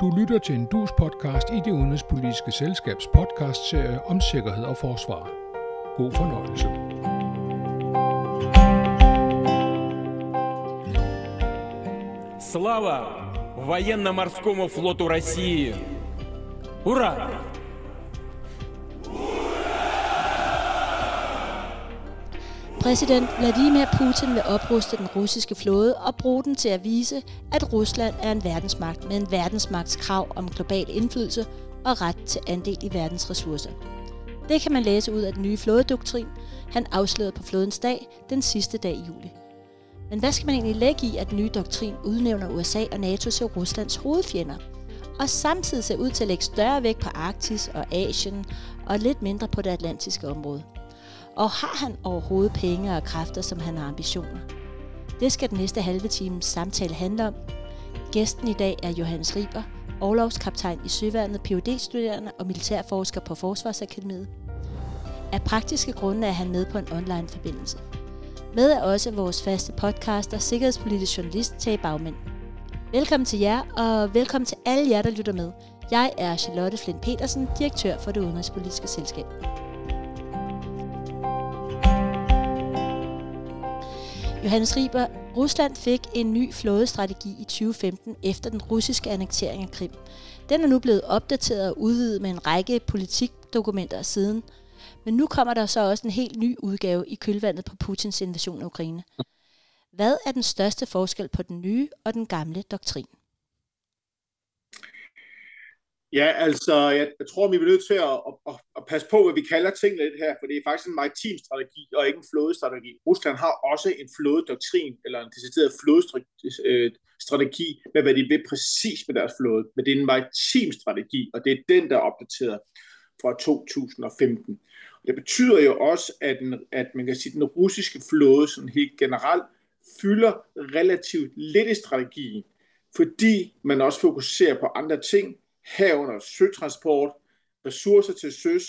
Du lytter til en dus podcast i det udenrigspolitiske selskabs podcastserie om sikkerhed og forsvar. God fornøjelse. Слава военно-морскому флоту России! Ура! Præsident Vladimir Putin vil opruste den russiske flåde og bruge den til at vise, at Rusland er en verdensmagt med en verdensmagts krav om global indflydelse og ret til andel i verdens ressourcer. Det kan man læse ud af den nye flådedoktrin, han afslørede på flådens dag den sidste dag i juli. Men hvad skal man egentlig lægge i, at den nye doktrin udnævner USA og NATO til Ruslands hovedfjender, og samtidig ser ud til at lægge større vægt på Arktis og Asien og lidt mindre på det atlantiske område? Og har han overhovedet penge og kræfter, som han har ambitioner? Det skal den næste halve times samtale handle om. Gæsten i dag er Johannes Riber, overlovskaptajn i Søværnet, phd studerende og militærforsker på Forsvarsakademiet. Af praktiske grunde er han med på en online forbindelse. Med er også vores faste podcaster, sikkerhedspolitisk journalist Tage Bagmænd. Velkommen til jer, og velkommen til alle jer, der lytter med. Jeg er Charlotte Flint Petersen, direktør for det udenrigspolitiske selskab. Johannes Riber, Rusland fik en ny flådestrategi i 2015 efter den russiske annektering af Krim. Den er nu blevet opdateret og udvidet med en række politikdokumenter siden. Men nu kommer der så også en helt ny udgave i kølvandet på Putins invasion af Ukraine. Hvad er den største forskel på den nye og den gamle doktrin? Ja, altså, jeg, jeg tror, vi er nødt til at, at, at, at passe på, hvad vi kalder tingene lidt her, for det er faktisk en maritim strategi og ikke en flådestrategi. Rusland har også en flådedoktrin, eller en decideret flådestrategi, øh, med hvad de vil præcis med deres flåde. Men det er en maritim strategi, og det er den, der er opdateret fra 2015. Det betyder jo også, at, den, at man kan sige, at den russiske flåde sådan helt generelt fylder relativt lidt i strategien, fordi man også fokuserer på andre ting, herunder søtransport, ressourcer til søs,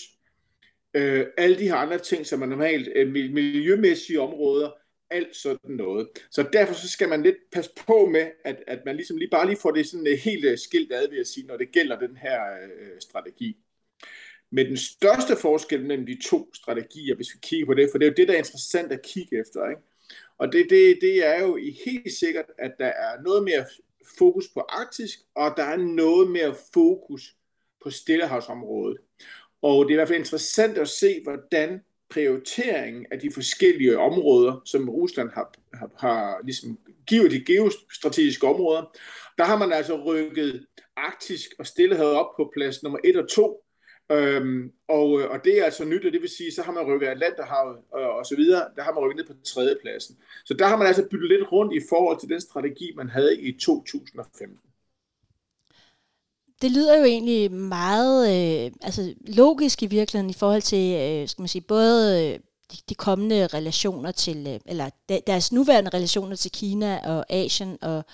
øh, alle de her andre ting, som er normalt øh, miljømæssige områder, alt sådan noget. Så derfor så skal man lidt passe på med, at, at man ligesom lige bare lige får det sådan øh, helt øh, skilt ad, vil jeg sige, når det gælder den her øh, strategi. Men den største forskel mellem de to strategier, hvis vi kigger på det, for det er jo det, der er interessant at kigge efter, ikke? Og det, det, det er jo helt sikkert, at der er noget mere fokus på Arktisk, og der er noget mere fokus på Stillehavsområdet. Og det er i hvert fald interessant at se, hvordan prioriteringen af de forskellige områder, som Rusland har, har, har ligesom givet de geostrategiske områder, der har man altså rykket Arktisk og Stillehavet op på plads nummer 1 og 2, Øhm, og, øh, og det er altså nyt, og det vil sige, så har man rykket Atlanterhavet og, og så videre, der har man rykket ned på tredjepladsen. Så der har man altså byttet lidt rundt i forhold til den strategi, man havde i 2015. Det lyder jo egentlig meget øh, altså logisk i virkeligheden i forhold til, øh, skal man sige, både øh, de, de kommende relationer til, øh, eller deres nuværende relationer til Kina og Asien, og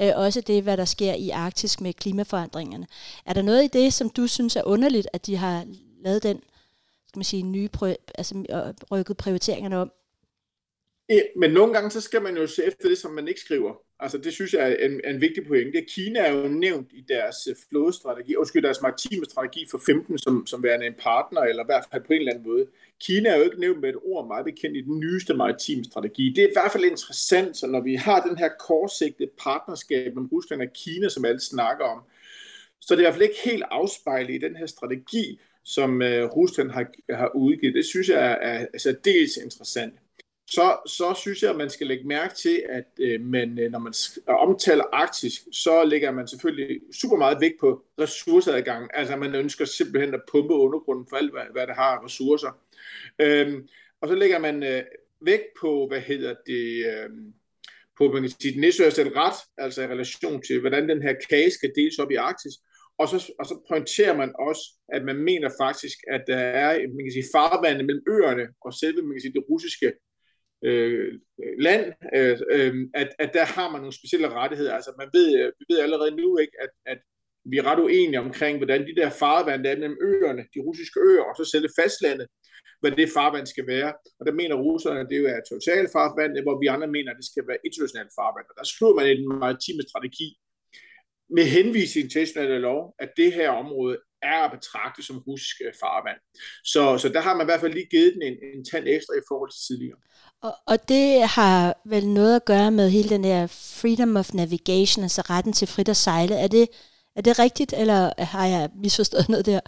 øh, også det, hvad der sker i Arktis med klimaforandringerne. Er der noget i det, som du synes er underligt, at de har lavet den, skal man sige, nye, altså rykket prioriteringerne om? Ja, men nogle gange så skal man jo se efter det, som man ikke skriver. Altså det synes jeg er en, en vigtig pointe. Kina er jo nævnt i deres øh, flådestrategi, undskyld, deres maritime strategi for 15 som, som værende en partner, eller i hvert fald på en eller anden måde. Kina er jo ikke nævnt med et ord meget bekendt i den nyeste maritime strategi. Det er i hvert fald interessant, så når vi har den her kortsigtede partnerskab med Rusland og Kina, som alle snakker om, så det er i hvert fald ikke helt afspejlet i den her strategi, som øh, Rusland har, har udgivet. Det synes jeg er, er, er særdeles interessant så, så synes jeg, at man skal lægge mærke til, at øh, man, øh, når man øh, omtaler Arktis, så lægger man selvfølgelig super meget vægt på ressourceadgangen. Altså man ønsker simpelthen at pumpe undergrunden for alt, hvad, hvad der har ressourcer. Øhm, og så lægger man øh, vægt på, hvad hedder det, øh, på man kan sige, den næste ret, altså i relation til, hvordan den her kage skal deles op i Arktis. Og så, og så pointerer man også, at man mener faktisk, at der er man kan sige, farvandet mellem øerne og selve man kan sige, det russiske øh, land, øh, øh, at, at der har man nogle specielle rettigheder. Altså man ved, øh, vi ved allerede nu ikke, at, at vi er ret uenige omkring, hvordan de der farvand, der er mellem øerne, de russiske øer, og så selve fastlandet, hvad det farvand skal være. Og der mener russerne, at det jo er totalt farvand, hvor vi andre mener, at det skal være internationalt farvand. Og der skriver man i maritime strategi, med henvisning til international lov, at det her område er at betragte som russisk øh, farvand. Så, så der har man i hvert fald lige givet den en, en tand ekstra i forhold til tidligere. Og, og det har vel noget at gøre med hele den her freedom of navigation, altså retten til frit at sejle. Er det, er det rigtigt, eller har jeg misforstået noget der?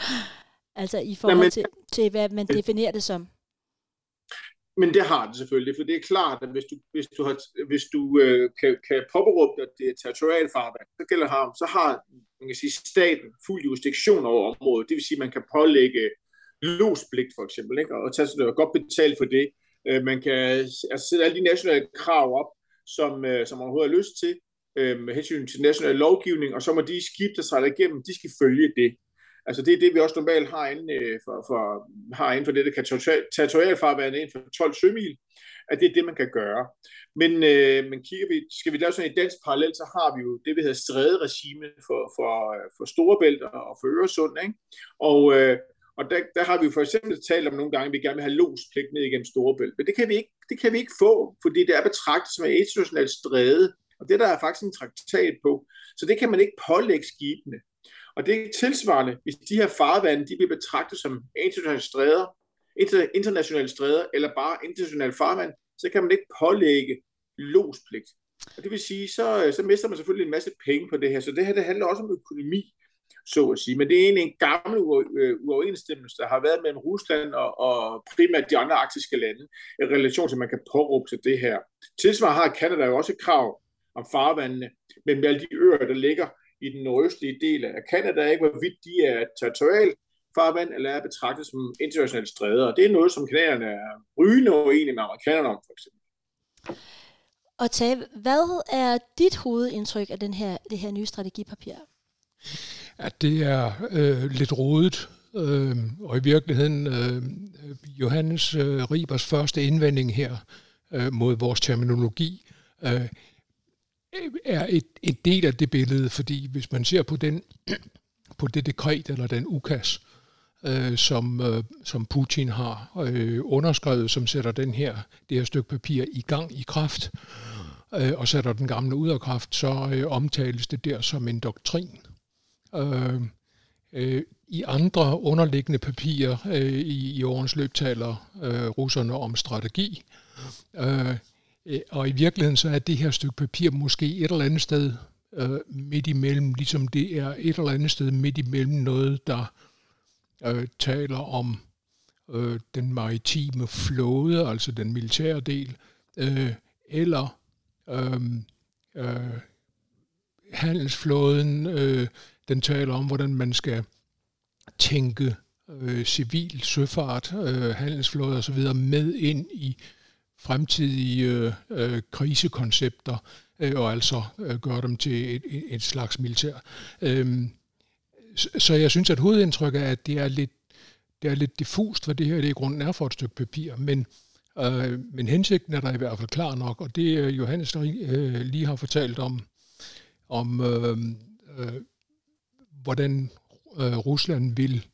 Altså i forhold Jamen, til, til, hvad man definerer det som? Men det har det selvfølgelig, for det er klart, at hvis du, hvis du, har, hvis du øh, kan, kan påberåbe dig det territoriale farvand, så gælder ham, så har man kan sige, staten fuld jurisdiktion over området. Det vil sige, at man kan pålægge losblik for eksempel, ikke? og tage sig godt betalt for det. Øh, man kan altså, sætte alle de nationale krav op, som, øh, som man overhovedet har lyst til, øh, med hensyn til national lovgivning, og så må de skib, der sejler igennem, de skal følge det. Altså det er det, vi også normalt har inden øh, for, for, har inden for det, der kan territorialfarvand inden for 12 sømil, at det er det, man kan gøre. Men, øh, men kigger vi, skal vi lave sådan en dansk parallel, så har vi jo det, vi hedder stræderegime for, for, øh, for Storebælt og for Øresund. Ikke? Og, øh, og der, der har vi jo for eksempel talt om nogle gange, at vi gerne vil have lospligt ned igennem Storebælt. Men det kan vi ikke, det kan vi ikke få, fordi det er betragtet som et internationalt stræde. Og det der er faktisk en traktat på. Så det kan man ikke pålægge skibene. Og det er tilsvarende, hvis de her farvande de bliver betragtet som internationale stræder, internationale stræder eller bare internationale farvand, så kan man ikke pålægge lospligt. Og det vil sige, så, så mister man selvfølgelig en masse penge på det her. Så det her det handler også om økonomi, så at sige. Men det er egentlig en gammel øh, uoverensstemmelse, der har været mellem Rusland og, og primært de andre arktiske lande, i relation til, at man kan påråbe sig det her. Tilsvarende har Kanada jo også et krav om farvandene mellem alle de øer, der ligger i den nordøstlige del af Kanada, ikke hvorvidt de er territorial farvand eller er betragtet som internationale stræder. Og det er noget, som kanaderne er rygende uenige med amerikanerne om, for eksempel. Og Tage, hvad er dit hovedindtryk af den her, det her nye strategipapir? At det er øh, lidt rodet, øh, og i virkeligheden øh, Johannes øh, Ribers første indvending her øh, mod vores terminologi øh, er et, et del af det billede, fordi hvis man ser på den på det dekret eller den ukas, øh, som, øh, som Putin har øh, underskrevet, som sætter den her, det her stykke papir i gang i kraft, øh, og sætter den gamle ud af kraft, så øh, omtales det der som en doktrin. Øh, øh, I andre underliggende papirer øh, i, i årens løb taler øh, russerne om strategi. Øh, Øh, og i virkeligheden så er det her stykke papir måske et eller andet sted øh, midt imellem, ligesom det er et eller andet sted midt imellem noget, der øh, taler om øh, den maritime flåde, altså den militære del, øh, eller øh, øh, handelsflåden, øh, den taler om, hvordan man skal tænke øh, civil søfart, øh, handelsflåde osv. med ind i fremtidige øh, øh, krisekoncepter, øh, og altså øh, gøre dem til et, et slags militær. Øhm, så jeg synes, at hovedindtrykket er, at det er lidt, det er lidt diffust, hvad det her det i grunden er for et stykke papir, men, øh, men hensigten er der i hvert fald klar nok, og det øh, Johannes der, øh, lige har fortalt om, om øh, øh, hvordan øh, Rusland vil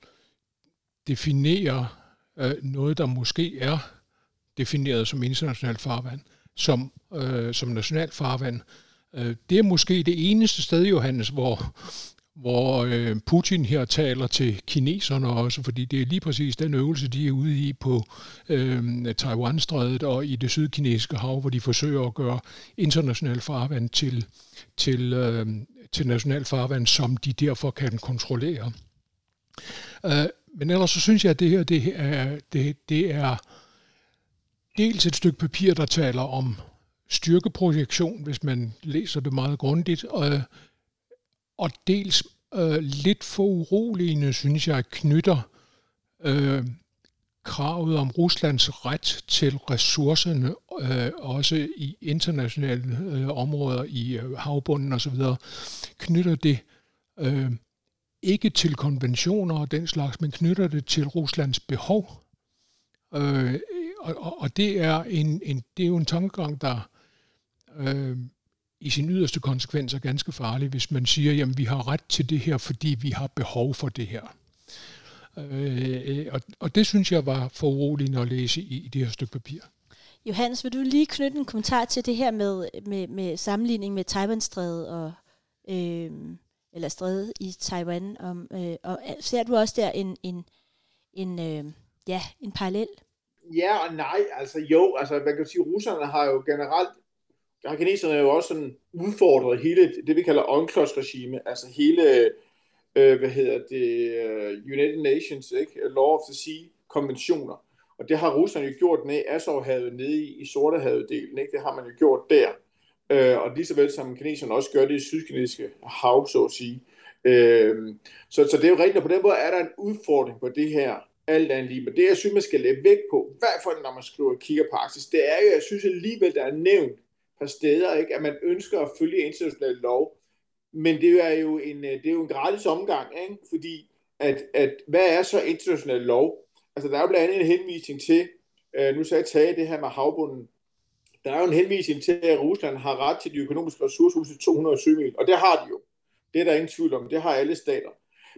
definere øh, noget, der måske er defineret som internationalt farvand, som, øh, som nationalt farvand. Øh, det er måske det eneste sted, Johannes, hvor, hvor øh, Putin her taler til kineserne også, fordi det er lige præcis den øvelse, de er ude i på øh, Taiwanstrædet og i det sydkinesiske hav, hvor de forsøger at gøre international farvand til, til, øh, til national farvand, som de derfor kan kontrollere. Øh, men ellers så synes jeg, at det her det er, det, det er dels et stykke papir, der taler om styrkeprojektion, hvis man læser det meget grundigt, og, og dels øh, lidt for uroligende, synes jeg, knytter øh, kravet om Ruslands ret til ressourcerne, øh, også i internationale øh, områder, i øh, havbunden osv., knytter det øh, ikke til konventioner og den slags, men knytter det til Ruslands behov. Øh, og, og, og det, er en, en, det er jo en tankegang, der øh, i sin yderste konsekvens er ganske farlig, hvis man siger, at vi har ret til det her, fordi vi har behov for det her. Øh, og, og det synes jeg var for uroligende at læse i, i det her stykke papir. Johannes, vil du lige knytte en kommentar til det her med, med, med sammenligning med Taiwanstrædet og, øh, eller stræde i Taiwan. Om, øh, og ser du også der en, en, en, øh, ja, en parallel? Ja og nej, altså jo, altså man kan sige, russerne har jo generelt, har kineserne jo også sådan udfordret hele det, vi kalder UNCLOS-regime, altså hele, øh, hvad hedder det, øh, United Nations, ikke? Law of the Sea konventioner. Og det har russerne jo gjort nede i Azovhavet, nede i, i Sortehavet-delen, ikke? Det har man jo gjort der. Øh, og lige så vel som kineserne også gør det i sydkinesiske hav, så at sige. Øh, så, så det er jo rigtigt, og på den måde er der en udfordring på det her alt andet lige. Men det, jeg synes, man skal lægge vægt på, i hvert fald når man skriver kigger på Arktis, det er jo, jeg synes alligevel, der er nævnt par steder, ikke, at man ønsker at følge international lov. Men det er jo en, øh, det er jo en gratis omgang, ikke? fordi at, at, hvad er så international lov? Altså, der er jo blandt andet en henvisning til, øh, nu sagde jeg tage det her med havbunden, der er jo en henvisning til, at Rusland har ret til de økonomiske ressourcer til 207 mil, og det har de jo. Det er der ingen tvivl om, det har alle stater.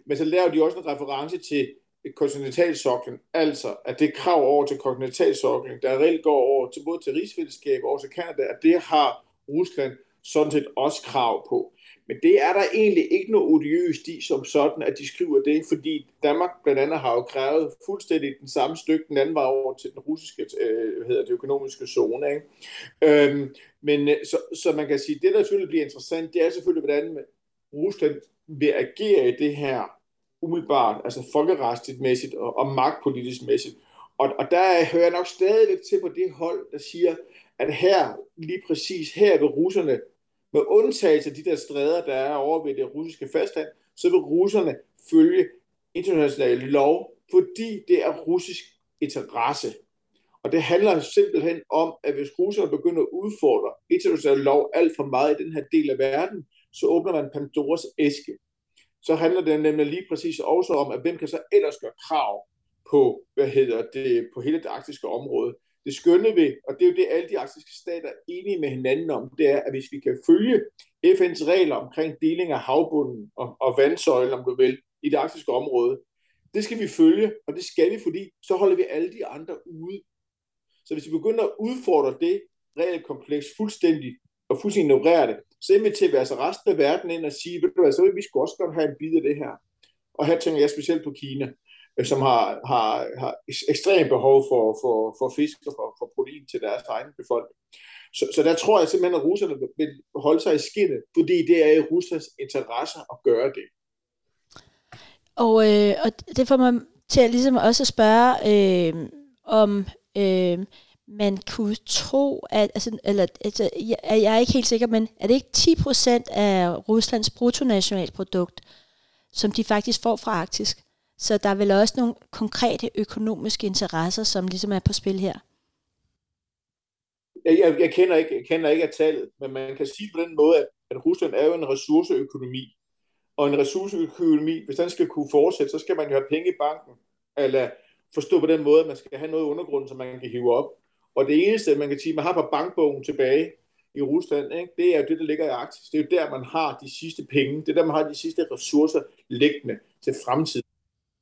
Men så laver de også en reference til kontinentalsoklen, altså at det krav over til kontinentalsoklen, der reelt går over til både til rigsfællesskab og til Kanada, at det har Rusland sådan set også krav på. Men det er der egentlig ikke noget odiøst i som sådan, at de skriver det, fordi Danmark blandt andet har jo krævet fuldstændig den samme stykke den anden vej over til den russiske øh, hvad hedder det, økonomiske zone. Ikke? Øhm, men øh, så, så man kan sige, det der selvfølgelig bliver interessant, det er selvfølgelig, hvordan Rusland vil agere i det her umiddelbart, altså folkeretsligt mæssigt og, og magtpolitisk mæssigt. Og, og der hører jeg nok stadigvæk til på det hold, der siger, at her, lige præcis her vil russerne med undtagelse af de der stræder, der er over ved det russiske fastland, så vil russerne følge international lov, fordi det er russisk interesse. Og det handler simpelthen om, at hvis russerne begynder at udfordre international lov alt for meget i den her del af verden, så åbner man Pandoras æske. Så handler det nemlig lige præcis også om, at hvem kan så ellers gøre krav på, hvad hedder det, på hele det arktiske område. Det skønne ved, og det er jo det, alle de arktiske stater er enige med hinanden om, det er, at hvis vi kan følge FN's regler omkring deling af havbunden og, og vandsøjlen, om du vil, i det arktiske område, det skal vi følge, og det skal vi, fordi så holder vi alle de andre ude. Så hvis vi begynder at udfordre det regelkompleks fuldstændig, og fuldstændig ignorere det, så inviterer vi altså resten af verden ind og sige, ved du hvad, så vil vi skulle også godt have en bid af det her. Og her tænker jeg specielt på Kina. Øh, som har, har, har ekstremt behov for, for, for fisk og for, for protein til deres egen befolkning. Så, så der tror jeg simpelthen, at russerne vil holde sig i skinnet, fordi det er i Ruslands interesse at gøre det. Og, øh, og det får mig til at ligesom også spørge øh, om øh, man kunne tro, at, altså, eller, altså, jeg, jeg er ikke helt sikker, men er det ikke 10% af Ruslands bruttonationalprodukt, som de faktisk får fra Arktisk? Så der er vel også nogle konkrete økonomiske interesser, som ligesom er på spil her. Jeg, jeg, jeg, kender, ikke, jeg kender ikke af tallet, men man kan sige på den måde, at, at Rusland er jo en ressourceøkonomi. Og en ressourceøkonomi, hvis den skal kunne fortsætte, så skal man jo have penge i banken. Eller forstå på den måde, at man skal have noget i undergrunden, som man kan hive op. Og det eneste, man kan sige, man har på bankbogen tilbage i Rusland, ikke, det er jo det, der ligger i Arktis. Det er jo der, man har de sidste penge. Det er der, man har de sidste ressourcer liggende til fremtiden.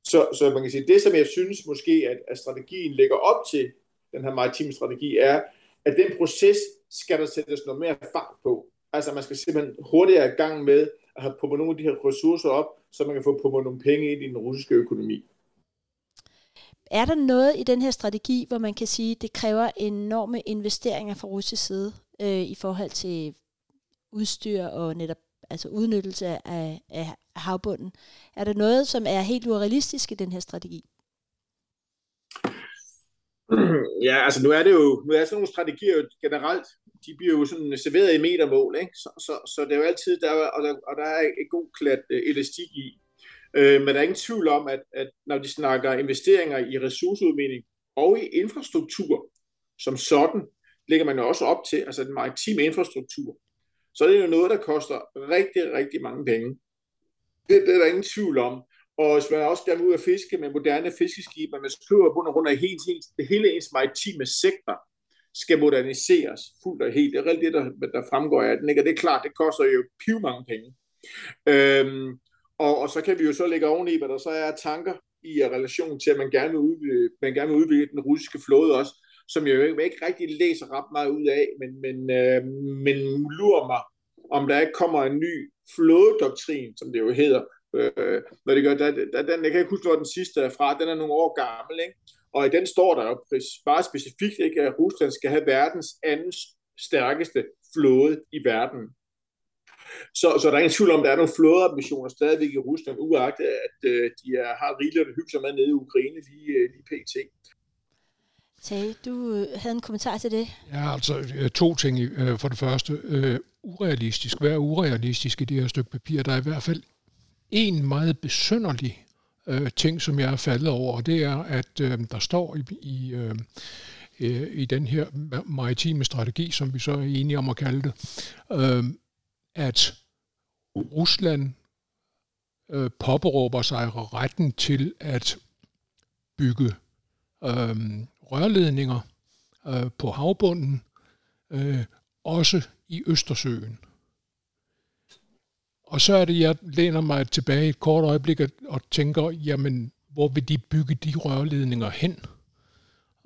Så, så man kan sige, det som jeg synes måske, at, at strategien lægger op til, den her maritime strategi, er, at den proces skal der sættes noget mere fart på. Altså man skal simpelthen hurtigere i gang med at have pumpet nogle af de her ressourcer op, så man kan få pumpet nogle penge ind i den russiske økonomi. Er der noget i den her strategi, hvor man kan sige, at det kræver enorme investeringer fra russisk side øh, i forhold til udstyr og netop altså udnyttelse af, af havbunden. Er der noget, som er helt urealistisk i den her strategi? Ja, altså nu er det jo, nu er sådan nogle strategier jo generelt, de bliver jo sådan serveret i metermål, ikke? Så, så, så det er jo altid, der og, der, og der er et god klat øh, elastik i. Øh, men der er ingen tvivl om, at, at når de snakker investeringer i ressourceudvinding og i infrastruktur som sådan, lægger man jo også op til, altså den maritime infrastruktur, så er det jo noget, der koster rigtig, rigtig mange penge. Det, det er der ingen tvivl om. Og hvis man også gerne ud at fiske med moderne fiskeskib, man skriver på grund af helt, helt, det hele ens maritime sektor skal moderniseres fuldt og helt. Det er det, der, der fremgår af den. Ikke? Og det er klart, det koster jo piv mange penge. Øhm, og, og så kan vi jo så lægge oveni, hvad der så er tanker i relation til, at man gerne vil udvikle, man gerne vil udvikle den russiske flåde også, som jeg jo ikke, ikke rigtig læser ret meget ud af, men, men, øh, men lurer mig, om der ikke kommer en ny flådedoktrin, som det jo hedder, øh, når det gør, der, der, den, jeg kan ikke huske, hvor den sidste er fra, den er nogle år gammel, ikke? og i den står der jo bare specifikt, ikke, at Rusland skal have verdens anden stærkeste flåde i verden. Så, så der er ingen tvivl om, at der er nogle flådeambitioner stadigvæk i Rusland, uagtet at øh, de er, har rigeligt at hygge sig med nede i Ukraine lige, øh, lige pt. Tage, du havde en kommentar til det? Ja, altså øh, to ting. Øh, for det første, øh, urealistisk. Hvad er urealistisk i det her stykke papir? Der er i hvert fald en meget besynderlig øh, ting, som jeg er faldet over, og det er, at øh, der står i, i, øh, i den her maritime strategi, som vi så er enige om at kalde det, øh, at Rusland øh, påberåber sig retten til at bygge øh, rørledninger øh, på havbunden, øh, også i Østersøen. Og så er det, jeg læner mig tilbage et kort øjeblik og tænker, jamen, hvor vil de bygge de rørledninger hen?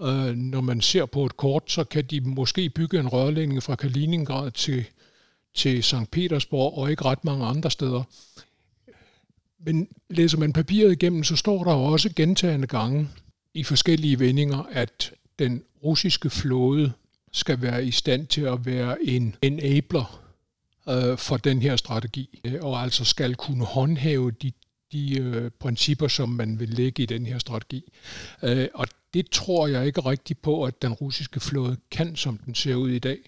Øh, når man ser på et kort, så kan de måske bygge en rørledning fra Kaliningrad til, til St. Petersborg og ikke ret mange andre steder. Men læser man papiret igennem, så står der jo også gentagende gange i forskellige vendinger, at den russiske flåde skal være i stand til at være en enabler øh, for den her strategi, øh, og altså skal kunne håndhæve de, de øh, principper, som man vil lægge i den her strategi. Øh, og det tror jeg ikke rigtigt på, at den russiske flåde kan, som den ser ud i dag.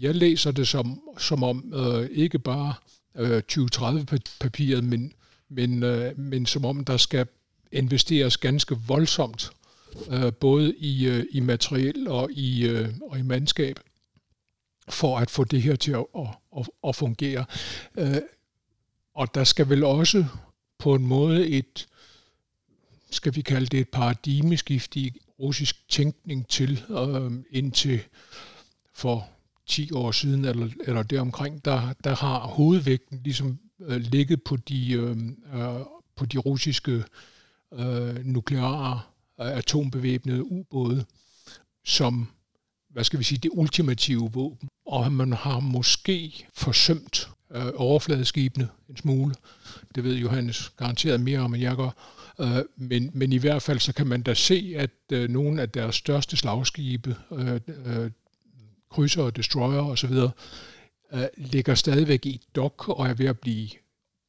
Jeg læser det som, som om øh, ikke bare øh, 2030-papiret, men, men, øh, men som om der skal investeres ganske voldsomt, øh, både i, øh, i materiel og i, øh, og i mandskab for at få det her til at, at, at, at fungere. Øh, og der skal vel også på en måde et, skal vi kalde det et paradigmeskift i russisk tænkning til, øh, indtil for 10 år siden, eller, eller deromkring, der, der har hovedvægten ligesom øh, ligget på de, øh, øh på de russiske øh, nukleare øh, atombevæbnede ubåde, som hvad skal vi sige, det ultimative våben. Og man har måske forsømt øh, overfladeskibene en smule. Det ved Johannes garanteret mere om, end jeg gør. Øh, men, men i hvert fald så kan man da se, at øh, nogle af deres største slagskibe, øh, øh, krydser og destroyer osv., øh, ligger stadigvæk i dok og er ved at blive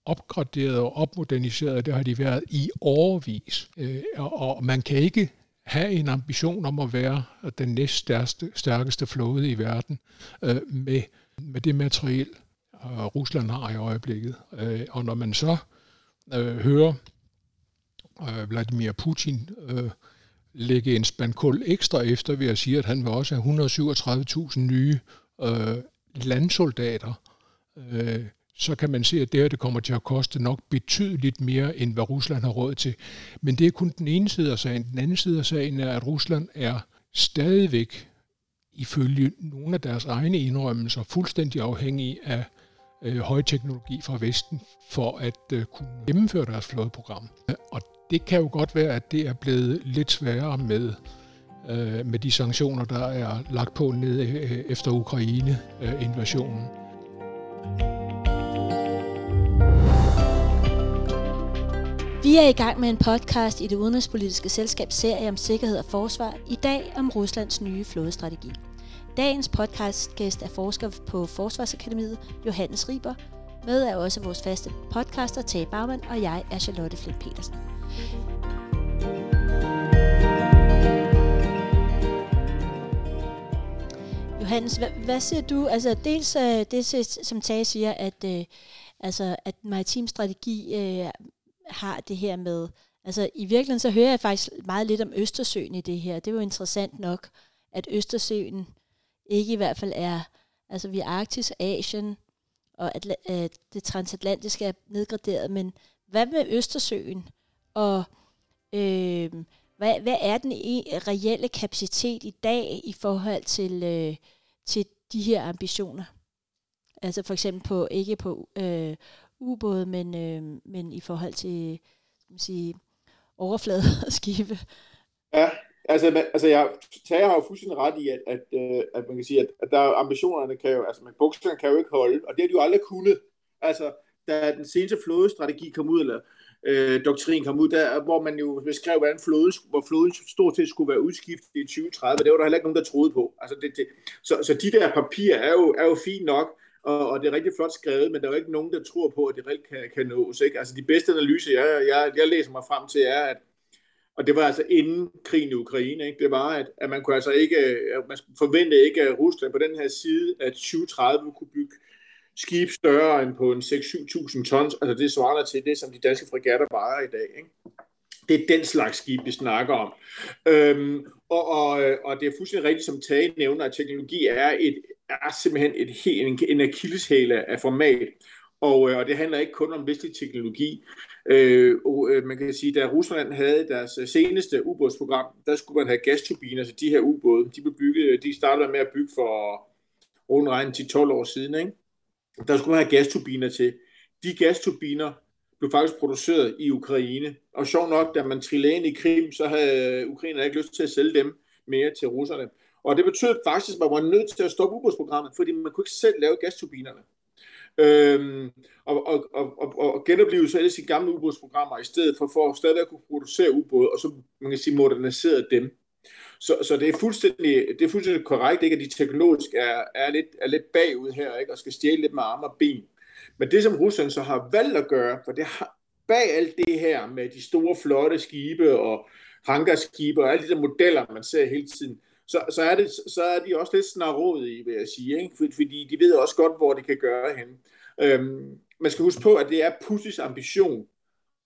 opgraderet og opmoderniseret. Det har de været i årvis. Øh, og, og man kan ikke have en ambition om at være den næst stærkeste, stærkeste flåde i verden øh, med, med det materiel, øh, Rusland har i øjeblikket. Øh, og når man så øh, hører øh, Vladimir Putin øh, lægge en spandkul ekstra efter ved at sige, at han vil også have 137.000 nye øh, landsoldater, øh, så kan man se, at det her det kommer til at koste nok betydeligt mere, end hvad Rusland har råd til. Men det er kun den ene side af sagen. Den anden side af sagen er, at Rusland er stadigvæk, ifølge nogle af deres egne indrømmelser, fuldstændig afhængig af øh, højteknologi fra Vesten for at øh, kunne gennemføre deres flådeprogram. Og det kan jo godt være, at det er blevet lidt sværere med, øh, med de sanktioner, der er lagt på ned øh, efter Ukraine-invasionen. Vi er i gang med en podcast i det udenrigspolitiske selskabs serie om sikkerhed og forsvar, i dag om Ruslands nye flådestrategi. Dagens podcastgæst er forsker på Forsvarsakademiet, Johannes Riber. Med er også vores faste podcaster, Tage Bagman, og jeg er Charlotte Flint Petersen. Johannes, hvad, hvad siger du? Altså dels uh, det, som Tage siger, at, uh, altså, at maritim strategi uh, har det her med, altså i virkeligheden så hører jeg faktisk meget lidt om Østersøen i det her. Det er jo interessant nok, at Østersøen ikke i hvert fald er, altså vi er Arktis, Asien, og at, at det transatlantiske er nedgraderet, men hvad med Østersøen, og øh, hvad, hvad er den e, reelle kapacitet i dag i forhold til, øh, til de her ambitioner? Altså for eksempel på, ikke på øh, ubåde, men, øh, men i forhold til skal man sige, overflade skibe. Ja, altså, altså jeg tager har jo fuldstændig ret i, at, at, øh, at man kan sige, at, at der ambitionerne kan jo, altså man, bukserne kan jo ikke holde, og det har de jo aldrig kunnet. Altså, da den seneste flådestrategi kom ud, eller øh, doktrin kom ud, der, hvor man jo beskrev, hvordan floden, hvor floden stort set skulle være udskiftet i 2030. Det var der heller ikke nogen, der troede på. Altså det, det, så, så de der papirer er jo, er jo fint nok, og, og det er rigtig flot skrevet, men der er jo ikke nogen, der tror på, at det reelt kan, kan nås. Ikke? Altså de bedste analyser, jeg, jeg, jeg læser mig frem til, er, at og det var altså inden krigen i Ukraine, ikke? det var, at, at man kunne altså ikke, man forvente ikke, at Rusland på den her side at 2030 kunne bygge skib større end på en 6-7.000 tons, altså det svarer til det, som de danske fregatter vejer i dag. Ikke? Det er den slags skib, vi snakker om. Øhm, og, og, og det er fuldstændig rigtigt, som Tage nævner, at teknologi er, et, er simpelthen et, en, en akilleshæle af format. Og, øh, og det handler ikke kun om vestlig teknologi. Øh, og, øh, man kan sige, da Rusland havde deres øh, seneste ubådsprogram, der skulle man have gasturbiner, så de her ubåde, de, blev bygget, de startede med at bygge for rundt regnet 10-12 år siden. Ikke? Der skulle man have gasturbiner til. De gasturbiner blev faktisk produceret i Ukraine. Og sjov nok, da man trillede ind i Krim, så havde øh, Ukraine ikke lyst til at sælge dem mere til russerne. Og det betød faktisk, at man var nødt til at stoppe ubådsprogrammet, fordi man kunne ikke selv lave gasturbinerne. Øhm, og, og, og, og, og genopleve så alle sine gamle ubådsprogrammer i stedet for, for at stadigvæk at kunne producere ubåde, og så man kan sige modernisere dem. Så, så det, er fuldstændig, det er fuldstændig korrekt, ikke, at de teknologisk er, er, lidt, er lidt bagud her, ikke, og skal stjæle lidt med arme og ben. Men det, som Rusland så har valgt at gøre, for det har, bag alt det her med de store, flotte skibe og hangarskibe og alle de der modeller, man ser hele tiden, så, så, er, det, så er de også lidt snarådige, vil jeg sige, ikke? fordi de ved også godt, hvor de kan gøre hen. Øhm, man skal huske på, at det er Putins ambition,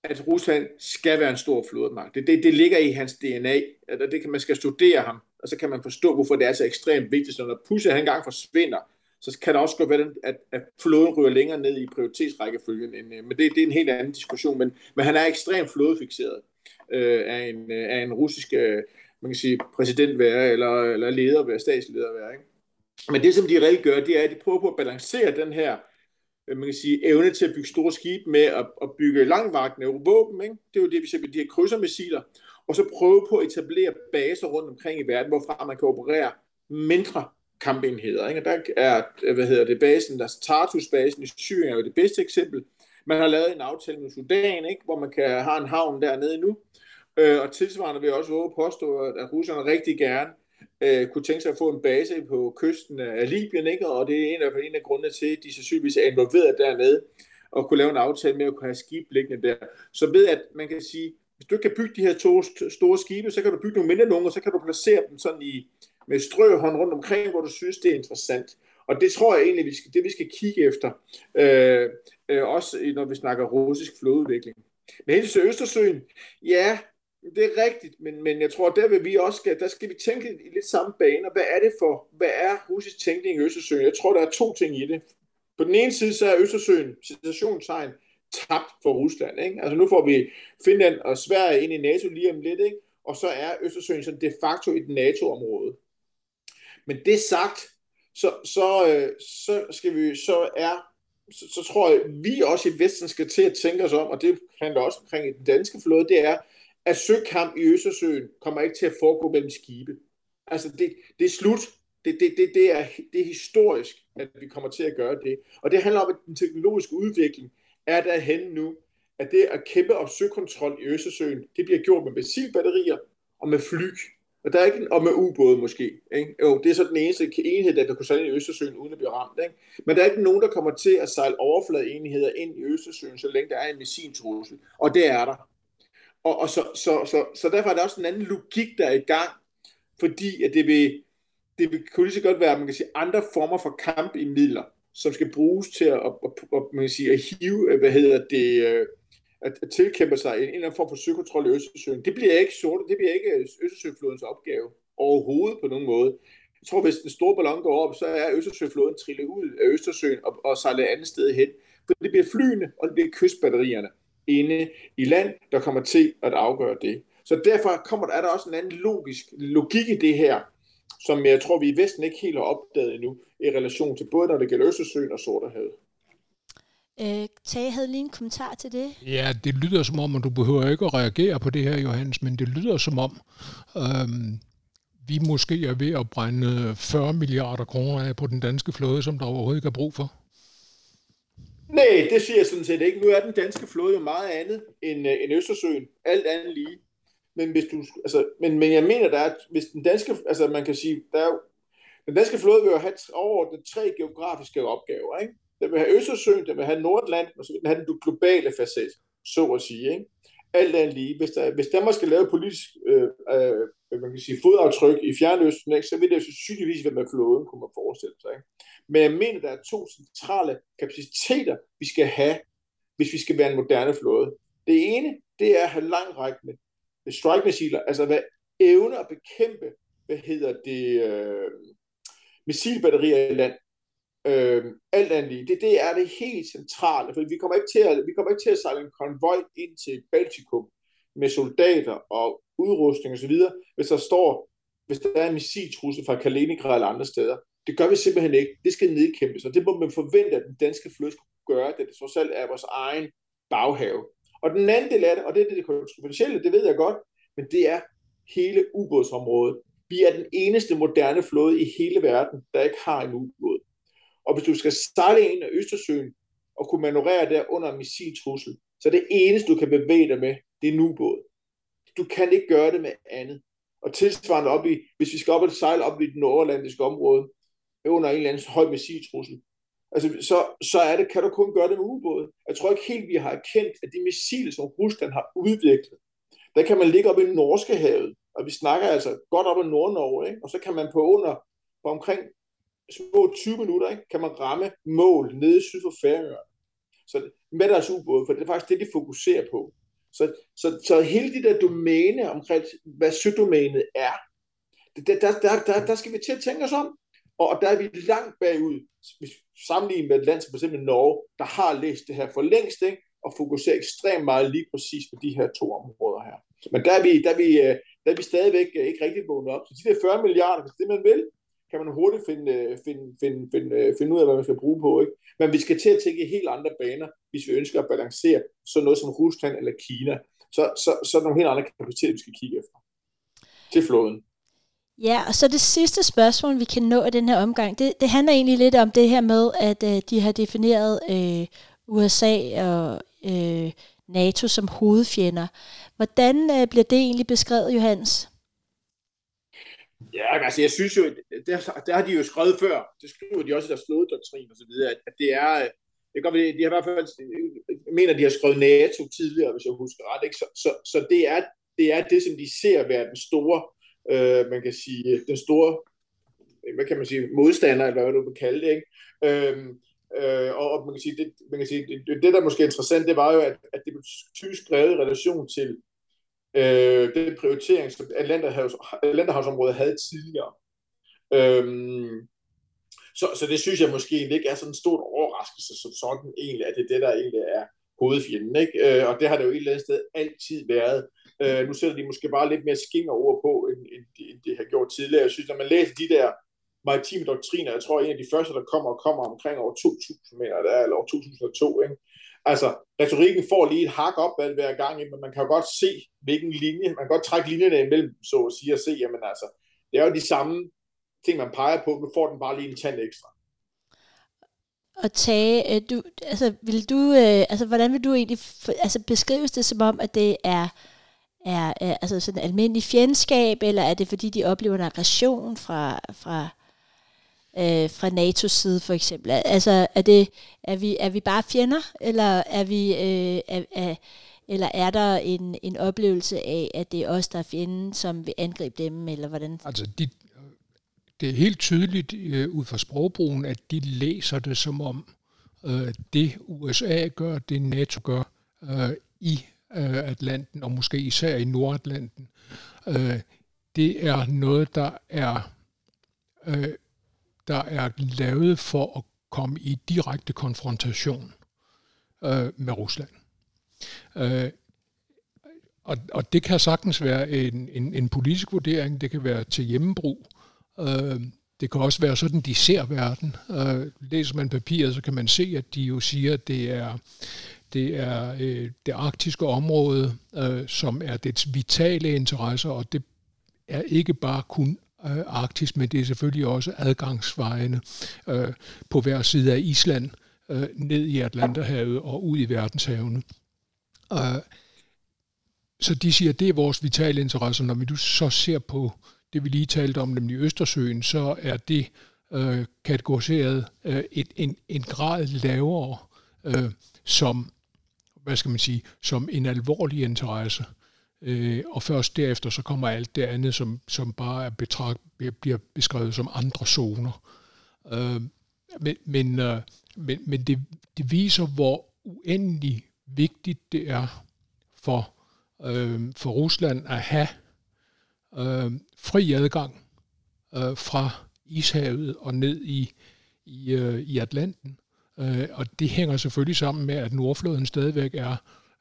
at Rusland skal være en stor flådemagt. Det, det, det ligger i hans DNA. og det kan, man skal studere ham, og så kan man forstå, hvorfor det er så ekstremt vigtigt. Så når Pusse han engang forsvinder, så kan det også godt være, at, at flåden ryger længere ned i prioritetsrækkefølgen. End, øh, men det, det er en helt anden diskussion. Men, men han er ekstremt flådefixeret øh, af, en, øh, af en russisk øh, man kan sige, præsident være, eller, eller leder være, statsleder være. Ikke? Men det, som de reelt gør, det er, at de prøver på at balancere den her Øh, man kan sige, evne til at bygge store skibe med at, at bygge langvagtende våben. Ikke? Det er jo det, vi ser med de her krydsermissiler. Og så prøve på at etablere baser rundt omkring i verden, hvorfra man kan operere mindre kampenheder. Ikke? der er, hvad hedder det, basen, der er Tartus-basen i Syrien er jo det bedste eksempel. Man har lavet en aftale med Sudan, ikke? hvor man kan have en havn dernede nu. Øh, og tilsvarende vil jeg også våge påstå, at russerne rigtig gerne øh, kunne tænke sig at få en base på kysten af Libyen, ikke? og det er en af, en af grundene til, at de sandsynligvis er involveret dernede, og kunne lave en aftale med at kunne have skib liggende der. Så ved at man kan sige, hvis du kan bygge de her to store skibe, så kan du bygge nogle mindre nogle, og så kan du placere dem sådan i, med strøhånd rundt omkring, hvor du synes, det er interessant. Og det tror jeg egentlig, vi skal, det vi skal kigge efter, øh, øh, også når vi snakker russisk flodudvikling. Med hensyn til Østersøen, ja, det er rigtigt, men, men jeg tror, der vil vi også skal, der skal vi tænke i lidt samme baner. Hvad er det for, hvad er russisk tænkning i Østersøen? Jeg tror, der er to ting i det. På den ene side, så er Østersøen, situationstegn, tabt for Rusland. Ikke? Altså nu får vi Finland og Sverige ind i NATO lige om lidt, ikke? og så er Østersøen sådan de facto et NATO-område. Men det sagt, så, så, øh, så skal vi, så er så, så tror jeg, vi også i Vesten skal til at tænke os om, og det handler også omkring den danske flåde, det er, at søkamp i Østersøen kommer ikke til at foregå mellem skibe. Altså, det, det er slut. Det, det, det, det, er, det er historisk, at vi kommer til at gøre det. Og det handler om, at den teknologiske udvikling er derhen nu, at det at kæmpe om søkontrol i Østersøen, det bliver gjort med missilbatterier og med fly. Og, der er ikke, og med ubåde måske. Ikke? Jo, det er så den eneste enhed, der kan kunne sejle i Østersøen uden at blive ramt. Ikke? Men der er ikke nogen, der kommer til at sejle overfladeenheder ind i Østersøen, så længe der er en missiltrussel. Og det er der. Og, og så, så, så, så derfor er der også en anden logik, der er i gang, fordi at det vil, det vil kunne lige så godt være, man kan sige, andre former for kamp i midler, som skal bruges til at, at, at, man kan sige, at hive, øh, hvad hedder det, øh, at, at tilkæmpe sig en, en eller anden form for søkontrol i Østersøen. Det bliver ikke sort, det bliver ikke Østersøflodens opgave overhovedet på nogen måde. Jeg tror, hvis den store ballon går op, så er Østersøfloden trillet ud af Østersøen og, og sejlet andet sted hen. For det bliver flyene, og det bliver kystbatterierne inde i land, der kommer til at afgøre det. Så derfor kommer der, er der også en anden logisk logik i det her, som jeg tror, vi i Vesten ikke helt har opdaget endnu, i relation til både, når det gælder Østersøen og Sorterhavet. Øh, Tage havde lige en kommentar til det. Ja, det lyder som om, og du behøver ikke at reagere på det her, Johannes, men det lyder som om, øhm, vi måske er ved at brænde 40 milliarder kroner af på den danske flåde, som der overhovedet ikke er brug for. Nej, det siger jeg sådan set ikke. Nu er den danske flåde jo meget andet end, øh, end Østersøen. Alt andet lige. Men, hvis du, altså, men, men jeg mener, der er, hvis den danske, altså man kan sige, der er, den danske flåde vil jo have overordnet tre geografiske opgaver. Ikke? Den vil have Østersøen, den vil have Nordland, og så vil den have den globale facet, så at sige. Ikke? Alt andet lige. Hvis, der, hvis Danmark skal lave politisk øh, øh, Øh, man kan sige, fodaftryk i Fjernøsten, ikke, så vil det jo sandsynligvis være med flåden, kunne man forestille sig. Ikke? Men jeg mener, der er to centrale kapaciteter, vi skal have, hvis vi skal være en moderne flåde. Det ene, det er at have langrækkende strike-missiler, altså hvad evne at bekæmpe, hvad hedder det, øh, missilbatterier i land. Øh, alt andet lige. Det, det er det helt centrale, for vi kommer ikke til at, vi kommer ikke til at sejle en konvoj ind til Baltikum med soldater og udrustning osv., hvis der står, hvis der er en missiltrussel fra Kaliningrad eller andre steder. Det gør vi simpelthen ikke. Det skal nedkæmpes, og det må man forvente, at den danske flåde skulle gøre, det det trods alt er vores egen baghave. Og den anden del af det, og det er det kontroversielle, det ved jeg godt, men det er hele ubådsområdet. Vi er den eneste moderne flåde i hele verden, der ikke har en ubåd. Og hvis du skal sejle ind af Østersøen og kunne manøvrere der under en missiltrussel, så det eneste, du kan bevæge dig med, det er en ubåd. Du kan ikke gøre det med andet. Og tilsvarende op i, hvis vi skal op og sejle op i det nordatlantiske område, under en eller anden høj missiltrussel, altså, så, så er det, kan du kun gøre det med ubåde. Jeg tror ikke helt, vi har erkendt, at de missiler, som Rusland har udviklet, der kan man ligge op i Norske havet, og vi snakker altså godt op i Nord-Norge, ikke? og så kan man på under, på omkring små 20 minutter, ikke? kan man ramme mål nede syd for Færøerne. Så med deres ubåde, for det er faktisk det, de fokuserer på. Så, så, så hele det der domæne omkring, hvad sødomænet er, der, der, der, der, der skal vi til at tænke os om. Og der er vi langt bagud, hvis sammenlignet med et land som f.eks. Norge, der har læst det her for længst, ikke? og fokuserer ekstremt meget lige præcis på de her to områder her. Men der er vi, der er vi, øh, der er vi stadigvæk øh, ikke rigtig vågnet op. Så de der 40 milliarder, hvis det man vil, kan man hurtigt finde, øh, finde, finde, finde, finde ud af, hvad man skal bruge på. Ikke? Men vi skal til at tænke i helt andre baner, hvis vi ønsker at balancere sådan noget som Rusland eller Kina. Så, så, så er der nogle helt andre kapaciteter, vi skal kigge efter til floden. Ja, og så det sidste spørgsmål, vi kan nå i den her omgang, det, det handler egentlig lidt om det her med, at øh, de har defineret øh, USA og øh, NATO som hovedfjender. Hvordan øh, bliver det egentlig beskrevet, Johans? Ja, altså jeg synes jo, der, der har de jo skrevet før, det skriver de også i deres flådedoktrin og så videre, at, at det er, det kan, de har i hvert fald, jeg mener, de har skrevet NATO tidligere, hvis jeg husker ret, ikke? Så, så, så det, er, det er det, som de ser være den store, øh, man kan sige, den store, hvad kan man sige, modstander, eller hvad du vil kalde det, ikke? Øh, Øh, og, og man kan sige, det, man kan sige det, det, der måske er interessant, det var jo, at, at det blev typisk skrevet i relation til øh, den prioritering, som Atlanterhavs, Atlanterhavsområdet havde tidligere. Øhm, så, så det synes jeg måske ikke er sådan en stor overraskelse som sådan egentlig, at det er det, der egentlig er hovedfjenden. Ikke? Øh, og det har det jo et eller andet sted altid været. Øh, nu sætter de måske bare lidt mere skinger ord på, end, end, end det har gjort tidligere. Jeg synes, når man læser de der maritime doktriner, jeg tror, en af de første, der kommer, kommer omkring år 2000, mener det er, eller år 2002, ikke? Altså, retorikken får lige et hak op hver gang, men man kan jo godt se, hvilken linje, man kan godt trække linjerne imellem, så at sige, og se, jamen altså, det er jo de samme ting, man peger på, men får den bare lige en tand ekstra. Og tage, øh, du, altså, vil du, øh, altså, hvordan vil du egentlig altså, beskrives det som om, at det er, er, er altså sådan almindelig fjendskab, eller er det fordi, de oplever en aggression fra, fra øh, fra NATO's side for eksempel? Altså er, det, er, vi, er vi bare fjender, eller er, vi, øh, er, er, eller er der en, en oplevelse af, at det er os, der er fjenden, som vil angribe dem, eller hvordan? Altså, de, det er helt tydeligt øh, ud fra sprogbrugen, at de læser det som om, øh, det USA gør, det NATO gør øh, i øh, Atlanten, og måske især i Nordatlanten, øh, det er noget, der er øh, der er lavet for at komme i direkte konfrontation øh, med Rusland. Øh, og, og det kan sagtens være en, en, en politisk vurdering, det kan være til hjemmebrug, øh, det kan også være sådan, de ser verden. Øh, læser man papiret, så kan man se, at de jo siger, at det er det er øh, det arktiske område, øh, som er dets vitale interesser, og det er ikke bare kun øh, Arktis, men det er selvfølgelig også adgangsvejene øh, på hver side af Island, øh, ned i Atlanterhavet og ud i verdenshavene. Øh, så de siger, at det er vores vitale interesse. Når vi nu så ser på det, vi lige talte om, nemlig Østersøen, så er det øh, kategoriseret øh, et, en, en grad lavere øh, som, hvad skal man sige, som en alvorlig interesse. Øh, og først derefter så kommer alt det andet, som, som bare er betragt, bliver beskrevet som andre zoner. Øh, men men, øh, men, men det, det viser, hvor uendelig vigtigt det er for, øh, for Rusland at have øh, fri adgang øh, fra Ishavet og ned i, i, øh, i Atlanten. Øh, og det hænger selvfølgelig sammen med, at Nordfloden stadigvæk er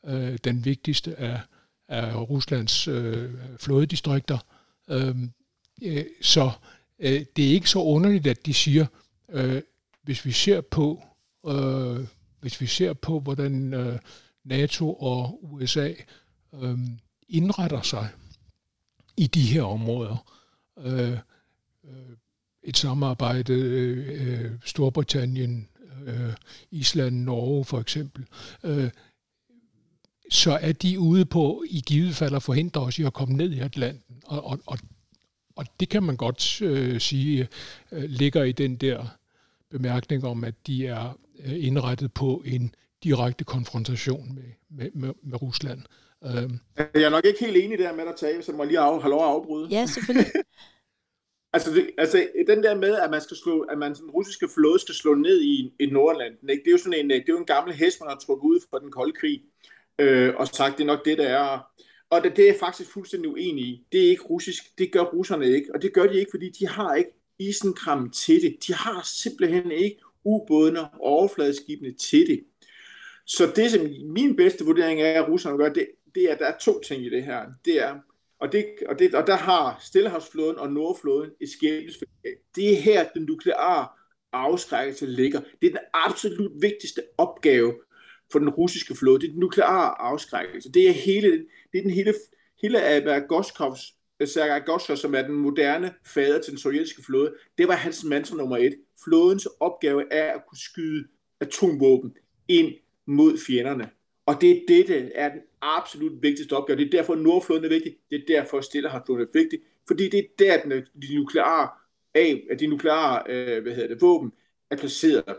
øh, den vigtigste af, af Ruslands øh, flådedistrikter. Øh, øh, så øh, det er ikke så underligt, at de siger, øh, hvis vi ser på, øh, hvis vi ser på, hvordan øh, NATO og USA øh, indretter sig i de her områder, øh, øh et samarbejde, øh, øh Storbritannien, øh, Island, Norge for eksempel, øh, så er de ude på i givet fald at forhindre os i at komme ned i Atlanten. Og, og, og, og det kan man godt øh, sige øh, ligger i den der bemærkning om, at de er øh, indrettet på en direkte konfrontation med, med, med, med Rusland. Øh. Jeg er nok ikke helt enig der med at tage, så må jeg lige af, have lov at afbryde. Ja, selvfølgelig. Altså, det, altså den der med, at man skal slå, at man den russiske flåde skal slå ned i, i Nordlanden, ikke? det er jo sådan en, det er jo en gammel hest, man har trukket ud fra den kolde krig, øh, og sagt, det er nok det, der er. Og det, det er jeg faktisk fuldstændig uenig i. Det er ikke russisk, det gør russerne ikke, og det gør de ikke, fordi de har ikke isenkram til det. De har simpelthen ikke ubådene og overfladeskibene til det. Så det, som min bedste vurdering er, at russerne gør, det, det er, at der er to ting i det her. Det er, og, det, og, det, og der har Stillehavsflåden og Nordflåden et skæbnesfællesskab. Det er her, den nukleare afskrækkelse ligger. Det er den absolut vigtigste opgave for den russiske flåde. Det er den nukleare afskrækkelse. Det er hele, det er den hele, hele Agoskovs, Sergej Goskov, som er den moderne fader til den sovjetiske flåde. Det var hans mantra nummer et. Flådens opgave er at kunne skyde atomvåben ind mod fjenderne. Og det er det, der er den absolut vigtigste opgave. Det er derfor, Nordfloden er vigtig. Det er derfor, Stillehavsflåden er vigtig. Fordi det er der, den, de nukleare, af, de nukleare øh, hvad hedder det, våben er placeret.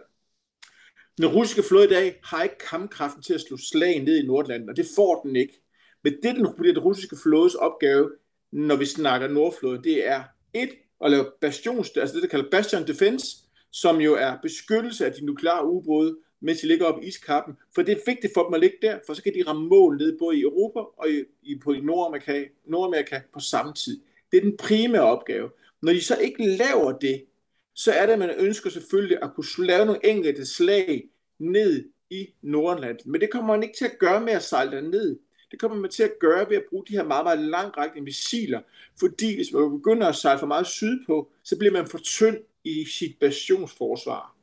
Den russiske flåde i dag har ikke kampkraften til at slå slag ned i Nordlanden, og det får den ikke. Men det, den, den russiske flådes opgave, når vi snakker Nordfloden, det er et, at lave bastions, altså det, der kalder bastion defense, som jo er beskyttelse af de nukleare ubåde, mens de ligger op i iskappen. For det er vigtigt for dem at ligge der, for så kan de ramme mål ned både i Europa og i, i, på i Nordamerika, Nordamerika på samme tid. Det er den primære opgave. Når de så ikke laver det, så er det, at man ønsker selvfølgelig at kunne lave nogle enkelte slag ned i Nordland. Men det kommer man ikke til at gøre med at sejle ned. Det kommer man til at gøre ved at bruge de her meget, meget langrækkende missiler. Fordi hvis man begynder at sejle for meget sydpå, så bliver man for tynd i sit basionsforsvar.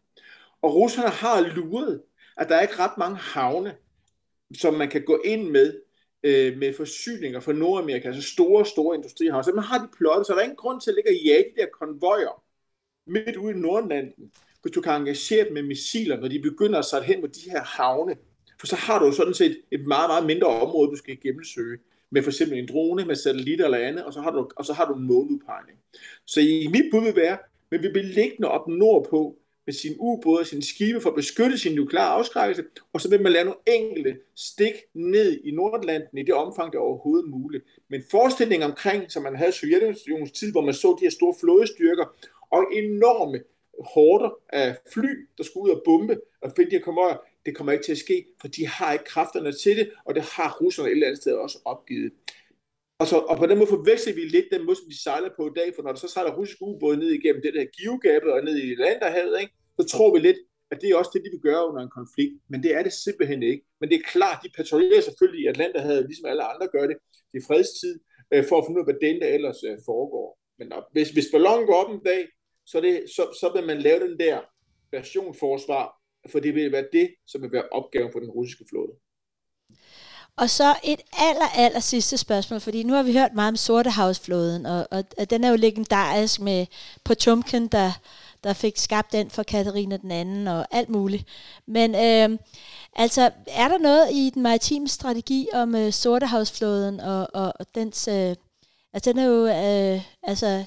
Og russerne har luret, at der er ikke ret mange havne, som man kan gå ind med, øh, med forsyninger fra Nordamerika, altså store, store industrihavne. Så man har de plottet, så der er ingen grund til at ligge og jage de der konvojer midt ude i Nordlanden, hvis du kan engagere dem med missiler, når de begynder at sætte hen mod de her havne. For så har du jo sådan set et meget, meget mindre område, du skal gennemsøge med for eksempel en drone, med satellitter eller andet, og så har du, og så har du en måludpegning. Så i mit bud vil være, men vi bliver liggende op nordpå, med sin ubåde og sine skibe for at beskytte sin nukleare afskrækkelse, og så vil man lave nogle enkelte stik ned i Nordlanden i det omfang, det er overhovedet muligt. Men forestillingen omkring, som man havde i Sovjetunionens tid, hvor man så de her store flådestyrker og enorme hårder af fly, der skulle ud og bombe og finde de her konvojer, det kommer ikke til at ske, for de har ikke kræfterne til det, og det har russerne et eller andet sted også opgivet. Og, så, og på den måde forveksler vi lidt den måde, som de sejler på i dag, for når der så sejler russiske ubåde ned igennem det der givegabet og ned i Landerhavet, ikke, så tror vi lidt, at det er også det, de vil gøre under en konflikt. Men det er det simpelthen ikke. Men det er klart, de patruljerer selvfølgelig i Atlanterhavet, ligesom alle andre gør det, i fredstid, øh, for at finde ud af, hvad den der ellers øh, foregår. Men når, hvis, hvis ballonen går op en dag, så, det, så, så vil man lave den der version forsvar, for det vil være det, som vil være opgaven for den russiske flåde. Og så et aller, aller sidste spørgsmål, fordi nu har vi hørt meget om Sortehavsflåden, og, og, og den er jo legendarisk med Potemkin, der, der fik skabt den for Katarina den anden og alt muligt. Men øh, altså, er der noget i den maritime strategi om øh, Sortehavsflåden og, og, og dens... Øh, altså, den er jo... Øh, altså,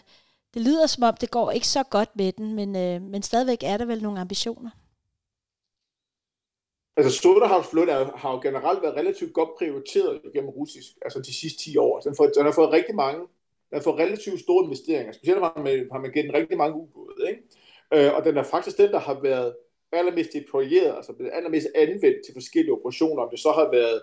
det lyder som om, det går ikke så godt med den, men, øh, men stadigvæk er der vel nogle ambitioner. Altså Sortehavsflåden har jo generelt været relativt godt prioriteret gennem russisk, altså de sidste 10 år. Den, får, den har fået rigtig mange, den har fået relativt store investeringer. Specielt har man, har man givet den rigtig mange ubåde. Ikke? Øh, og den er faktisk den, der har været allermest deployeret, altså blevet allermest anvendt til forskellige operationer. Om det så har været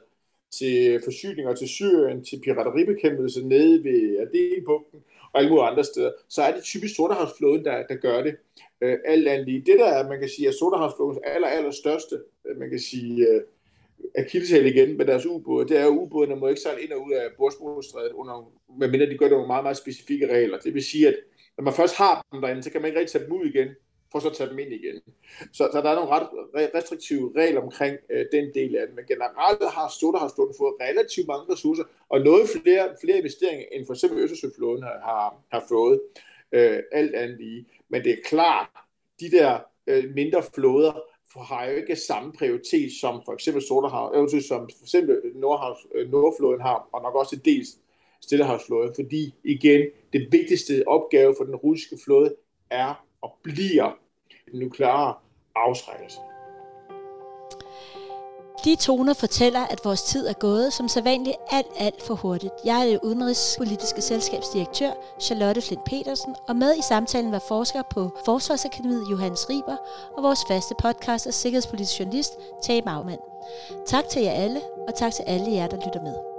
til forsyninger til Syrien, til pirateribekæmpelse nede ved Adenbugten, og alle mulige andre steder, så er det typisk Sortehavsflåden, der, der gør det. Øh, alt andet lige. Det der, er, man kan sige, er Sortehavsflådens aller, aller største, øh, man kan sige, øh, akilleshæl igen med deres ubåde, det er, at ubådene må ikke sejle ind og ud af Bosporusstrædet, under, medmindre de gør det under meget, meget specifikke regler. Det vil sige, at når man først har dem derinde, så kan man ikke rigtig tage dem ud igen, for så at tage dem ind igen. Så, så der er nogle ret restriktive regler omkring øh, den del af det, men generelt har Sodahavsflåden fået relativt mange ressourcer, og noget flere, flere investeringer, end for eksempel Østersøflåden har, har, har fået, øh, alt andet lige. Men det er klart, de der øh, mindre flåder har jo ikke samme prioritet som for eksempel Sortehav, øh, som for eksempel Nordhavs, øh, Nordflåden har, og nok også dels Stillehavsflåden, fordi igen, det vigtigste opgave for den russiske flåde er og bliver den nukleare afskrækkelse. De toner fortæller, at vores tid er gået som sædvanligt alt, alt for hurtigt. Jeg er det udenrigspolitiske selskabsdirektør Charlotte Flint Petersen, og med i samtalen var forsker på Forsvarsakademiet Johannes Riber og vores faste podcaster, sikkerhedspolitisk journalist Tage Magmand. Tak til jer alle, og tak til alle jer, der lytter med.